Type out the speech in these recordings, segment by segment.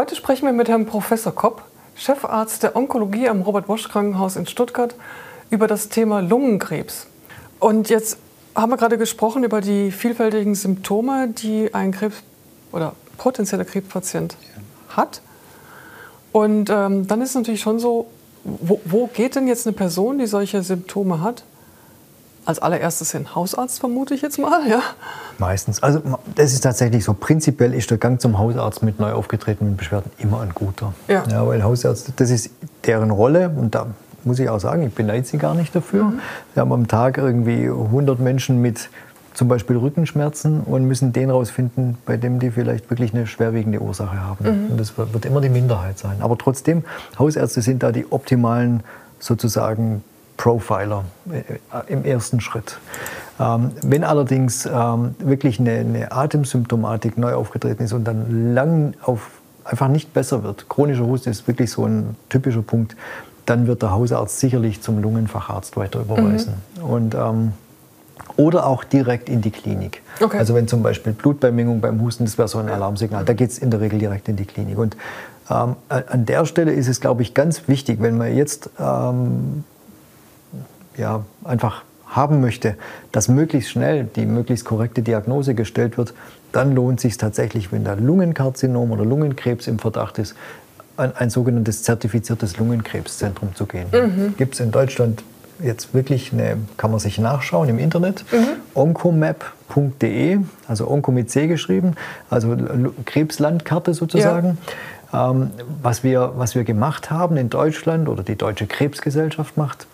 Heute sprechen wir mit Herrn Professor Kopp, Chefarzt der Onkologie am Robert-Bosch-Krankenhaus in Stuttgart, über das Thema Lungenkrebs. Und jetzt haben wir gerade gesprochen über die vielfältigen Symptome, die ein Krebs oder potenzieller Krebspatient hat. Und ähm, dann ist es natürlich schon so, wo, wo, geht denn jetzt eine Person, die solche Symptome hat? Als allererstes hin Hausarzt, vermute ich jetzt mal, ja? Meistens. Also das ist tatsächlich so. Prinzipiell ist der Gang zum Hausarzt mit neu aufgetretenen Beschwerden immer ein guter. Ja. ja weil Hausärzte, das ist deren Rolle und da muss ich auch sagen, ich beneide sie gar nicht dafür. Mhm. Wir haben am Tag irgendwie 100 Menschen mit zum Beispiel Rückenschmerzen und müssen den rausfinden, bei dem die vielleicht wirklich eine schwerwiegende Ursache haben. Mhm. Und das wird immer die Minderheit sein. Aber trotzdem, Hausärzte sind da die optimalen sozusagen Profiler äh, im ersten Schritt. Ähm, wenn allerdings ähm, wirklich eine, eine, Atemsymptomatik neu aufgetreten ist und dann lang auf einfach nicht besser wird, chronischer Husten ist wirklich so ein typischer Punkt, dann wird der Hausarzt sicherlich zum Lungenfacharzt weiter überweisen. Mhm. Und, ähm, oder auch direkt in die Klinik. Okay. Also wenn zum Beispiel Blutbeimengung beim Husten, das wäre so ein Alarmsignal, da geht es in der Regel direkt in die Klinik. Und ähm, an der Stelle ist es, glaube ich, ganz wichtig, wenn man jetzt ähm, ja, einfach haben möchte, dass möglichst schnell die möglichst korrekte Diagnose gestellt wird, dann lohnt es sich tatsächlich, wenn da Lungenkarzinom oder Lungenkrebs im Verdacht ist, an ein sogenanntes zertifiziertes Lungenkrebszentrum zu gehen. Mhm. Gibt es in Deutschland jetzt wirklich eine, kann man sich nachschauen im Internet, mhm. oncomap.de, also Onco mit C geschrieben, also Krebslandkarte sozusagen. Ja. Ähm, was, wir, was wir gemacht haben in Deutschland oder die Deutsche Krebsgesellschaft macht,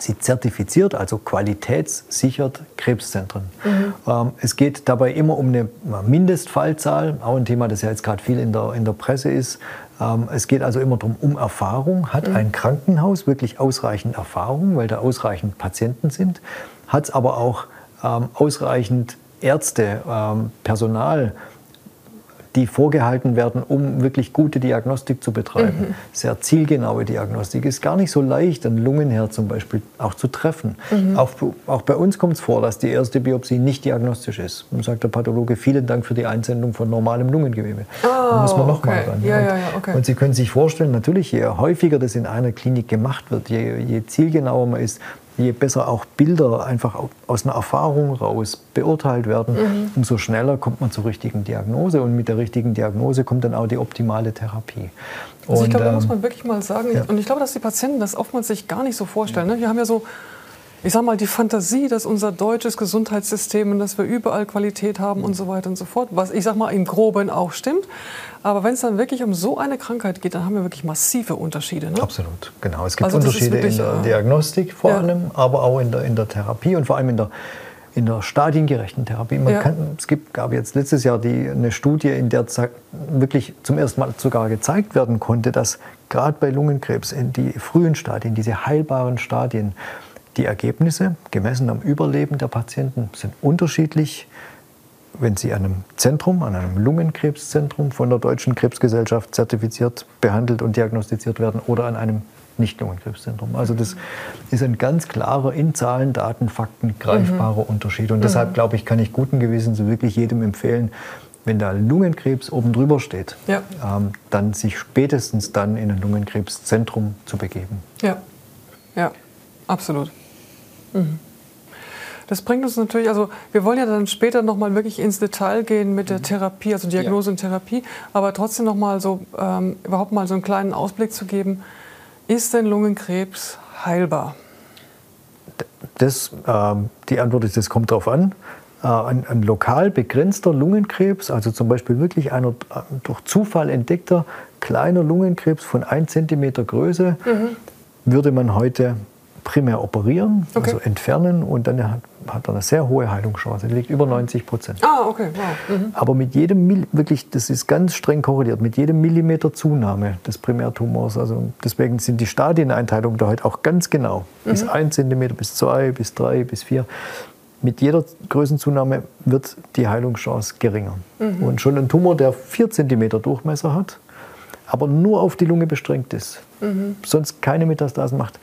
Sie zertifiziert, also qualitätssichert Krebszentren. Mhm. Ähm, es geht dabei immer um eine Mindestfallzahl, auch ein Thema, das ja jetzt gerade viel in der, in der Presse ist. Ähm, es geht also immer darum, um Erfahrung. Hat mhm. ein Krankenhaus wirklich ausreichend Erfahrung, weil da ausreichend Patienten sind? Hat es aber auch ähm, ausreichend Ärzte, ähm, Personal, die vorgehalten werden, um wirklich gute Diagnostik zu betreiben. Mhm. Sehr zielgenaue Diagnostik. Ist gar nicht so leicht, ein Lungenherd zum Beispiel auch zu treffen. Mhm. Auch, auch, bei uns kommt es vor, dass die erste Biopsie nicht diagnostisch ist. Und sagt der Pathologe, vielen Dank für die Einsendung von normalem Lungengewebe. Oh, da muss man nochmal okay. ran. Ja, ja, ja, okay. Und Sie können sich vorstellen, natürlich, je häufiger das in einer Klinik gemacht wird, je, je zielgenauer man ist, je besser auch Bilder einfach aus einer Erfahrung raus beurteilt werden, mhm. umso schneller kommt man zur richtigen Diagnose und mit der richtigen Diagnose kommt dann auch die optimale Therapie. Also ich glaube, da muss ähm, man wirklich mal sagen, ja. und ich glaube, dass die Patienten das oftmals sich gar nicht so vorstellen. Ne? Wir haben ja so ich sage mal, die Fantasie, dass unser deutsches Gesundheitssystem und dass wir überall Qualität haben und so weiter und so fort, was ich sage mal im Groben auch stimmt. Aber wenn es dann wirklich um so eine Krankheit geht, dann haben wir wirklich massive Unterschiede. Ne? Absolut, genau. Es gibt also Unterschiede wirklich, in der äh, Diagnostik vor ja. allem, aber auch in der, in der Therapie und vor allem in der, in der stadiengerechten Therapie. Ja. kann, es gibt, gab jetzt letztes Jahr die, eine Studie, in der wirklich zum ersten Mal sogar gezeigt werden konnte, dass gerade bei Lungenkrebs in die frühen Stadien, diese heilbaren Stadien, die Ergebnisse, gemessen am Überleben der Patienten, sind unterschiedlich, wenn sie an einem Zentrum, an einem Lungenkrebszentrum von der Deutschen Krebsgesellschaft zertifiziert, behandelt und diagnostiziert werden oder an einem Nicht-Lungenkrebszentrum. Also das ist ein ganz klarer, in Zahlen, Daten, Fakten greifbarer mhm. Unterschied. Und deshalb, mhm. glaube ich, kann ich guten Gewissens wirklich jedem empfehlen, wenn da Lungenkrebs oben drüber steht, ja. ähm, dann sich spätestens dann in ein Lungenkrebszentrum zu begeben. Ja, ja, absolut. Mhm. Das bringt uns natürlich, also wir wollen ja dann später nochmal wirklich ins Detail gehen mit der mhm. Therapie, also Diagnose ja. und Therapie, aber trotzdem nochmal so, ähm, überhaupt mal so einen kleinen Ausblick zu geben. Ist denn Lungenkrebs heilbar? Das, äh, die Antwort ist, das kommt darauf an. Äh, ein, ein, lokal begrenzter Lungenkrebs, also zum Beispiel wirklich einer äh, durch Zufall entdeckter kleiner Lungenkrebs von 1 cm Größe, mhm. würde man heute primär operieren, okay. also entfernen und dann hat, hat er eine sehr hohe Heilungschance. Die liegt über 90 Prozent. Ah, okay, wow. Mhm. Aber mit jedem, wirklich, das ist ganz streng korreliert, mit jedem Millimeter Zunahme des Primärtumors, also deswegen sind die Stadieneinteilungen da halt auch ganz genau. Mhm. Bis 1 cm, bis 2, bis 3, bis 4. Mit jeder Größenzunahme wird die Heilungschance geringer. Mhm. Und schon ein Tumor, der 4 cm Durchmesser hat, aber nur auf die Lunge beschränkt ist, mhm. sonst keine Metastasen macht,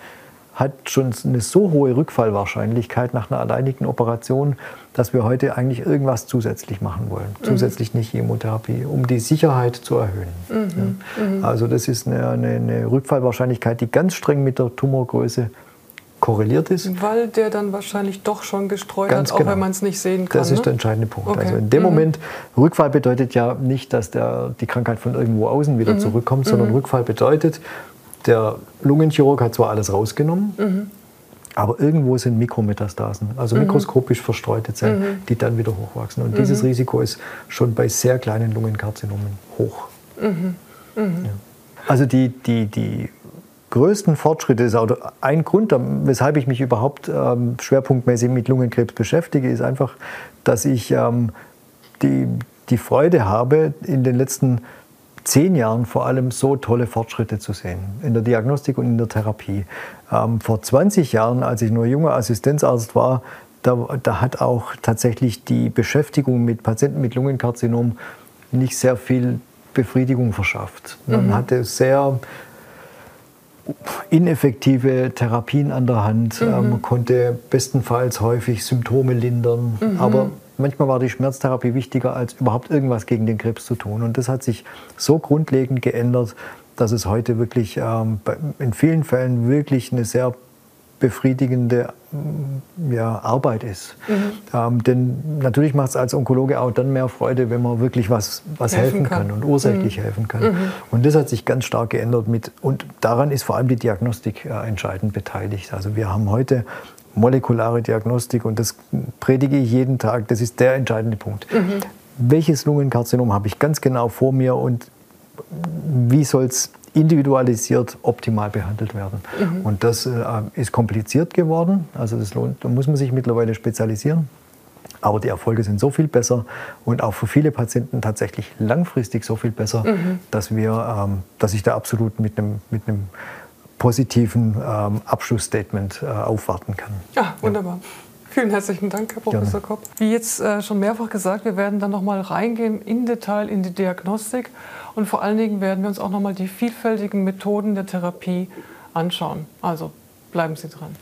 hat schon eine so hohe Rückfallwahrscheinlichkeit nach einer alleinigen Operation, dass wir heute eigentlich irgendwas zusätzlich machen wollen. Mhm. Zusätzlich nicht Chemotherapie, um die Sicherheit zu erhöhen. Mhm. Ja. Mhm. Also das ist eine, eine, eine Rückfallwahrscheinlichkeit, die ganz streng mit der Tumorgröße korreliert ist. Weil der dann wahrscheinlich doch schon gestreut Ganz hat, genau. auch wenn man es nicht sehen kann. Das ist ne? der entscheidende Punkt. Okay. Also in dem mhm. Moment, Rückfall bedeutet ja nicht, dass der, die Krankheit von irgendwo außen wieder mhm. zurückkommt, sondern mhm. Rückfall bedeutet, der Lungenchirurg hat zwar alles rausgenommen, mhm. aber irgendwo sind Mikrometastasen, also mhm. mikroskopisch verstreute Zellen, mhm. die dann wieder hochwachsen. Und dieses Risiko ist schon bei sehr kleinen Lungenkarzinomen hoch. Ja. Also die, die, die größten Fortschritte ist, oder ein Grund, weshalb ich mich überhaupt ähm, schwerpunktmäßig mit Lungenkrebs beschäftige, ist einfach, dass ich ähm, die, die Freude habe, in den letzten zehn Jahren vor allem so tolle Fortschritte zu sehen, in der Diagnostik und in der Therapie. Ähm, vor 20 Jahren, als ich nur junger Assistenzarzt war, da, da hat auch tatsächlich die Beschäftigung mit Patienten mit Lungenkarzinom nicht sehr viel Befriedigung verschafft. Man mhm. hatte sehr ineffektive Therapien an der Hand. Mhm. Man konnte bestenfalls häufig Symptome lindern, mhm. aber manchmal war die Schmerztherapie wichtiger, als überhaupt irgendwas gegen den Krebs zu tun. Und das hat sich so grundlegend geändert, dass es heute wirklich ähm, in vielen Fällen wirklich eine sehr befriedigende mm, ja, Arbeit ist. Mhm. Ähm, denn natürlich macht es als Onkologe auch dann mehr Freude, wenn man wirklich was, was helfen, helfen kann. kann. und ursächlich mhm. helfen kann. Mhm. Und das hat sich ganz stark geändert mit, und daran ist vor allem die Diagnostik äh, entscheidend beteiligt. Also wir haben heute molekulare Diagnostik und das predige ich jeden Tag, das ist der entscheidende Punkt. Mhm. Welches Lungenkarzinom habe ich ganz genau vor mir und wie soll es individualisiert optimal behandelt werden. Mhm. Und das äh, ist kompliziert geworden. Also das lohnt, da muss man sich mittlerweile spezialisieren. Aber die Erfolge sind so viel besser und auch für viele Patienten tatsächlich langfristig so viel besser, mhm. dass, wir, ähm, dass ich da absolut mit einem, mit einem positiven ähm, Abschlussstatement äh, aufwarten kann. Ja, wunderbar. Ja. Vielen herzlichen Dank, Herr Professor Gerne. Kopp. Wie jetzt äh, schon mehrfach gesagt, wir werden dann noch mal reingehen in Detail in die Diagnostik und vor allen Dingen werden wir uns auch noch mal die vielfältigen Methoden der Therapie anschauen. Also bleiben Sie dran.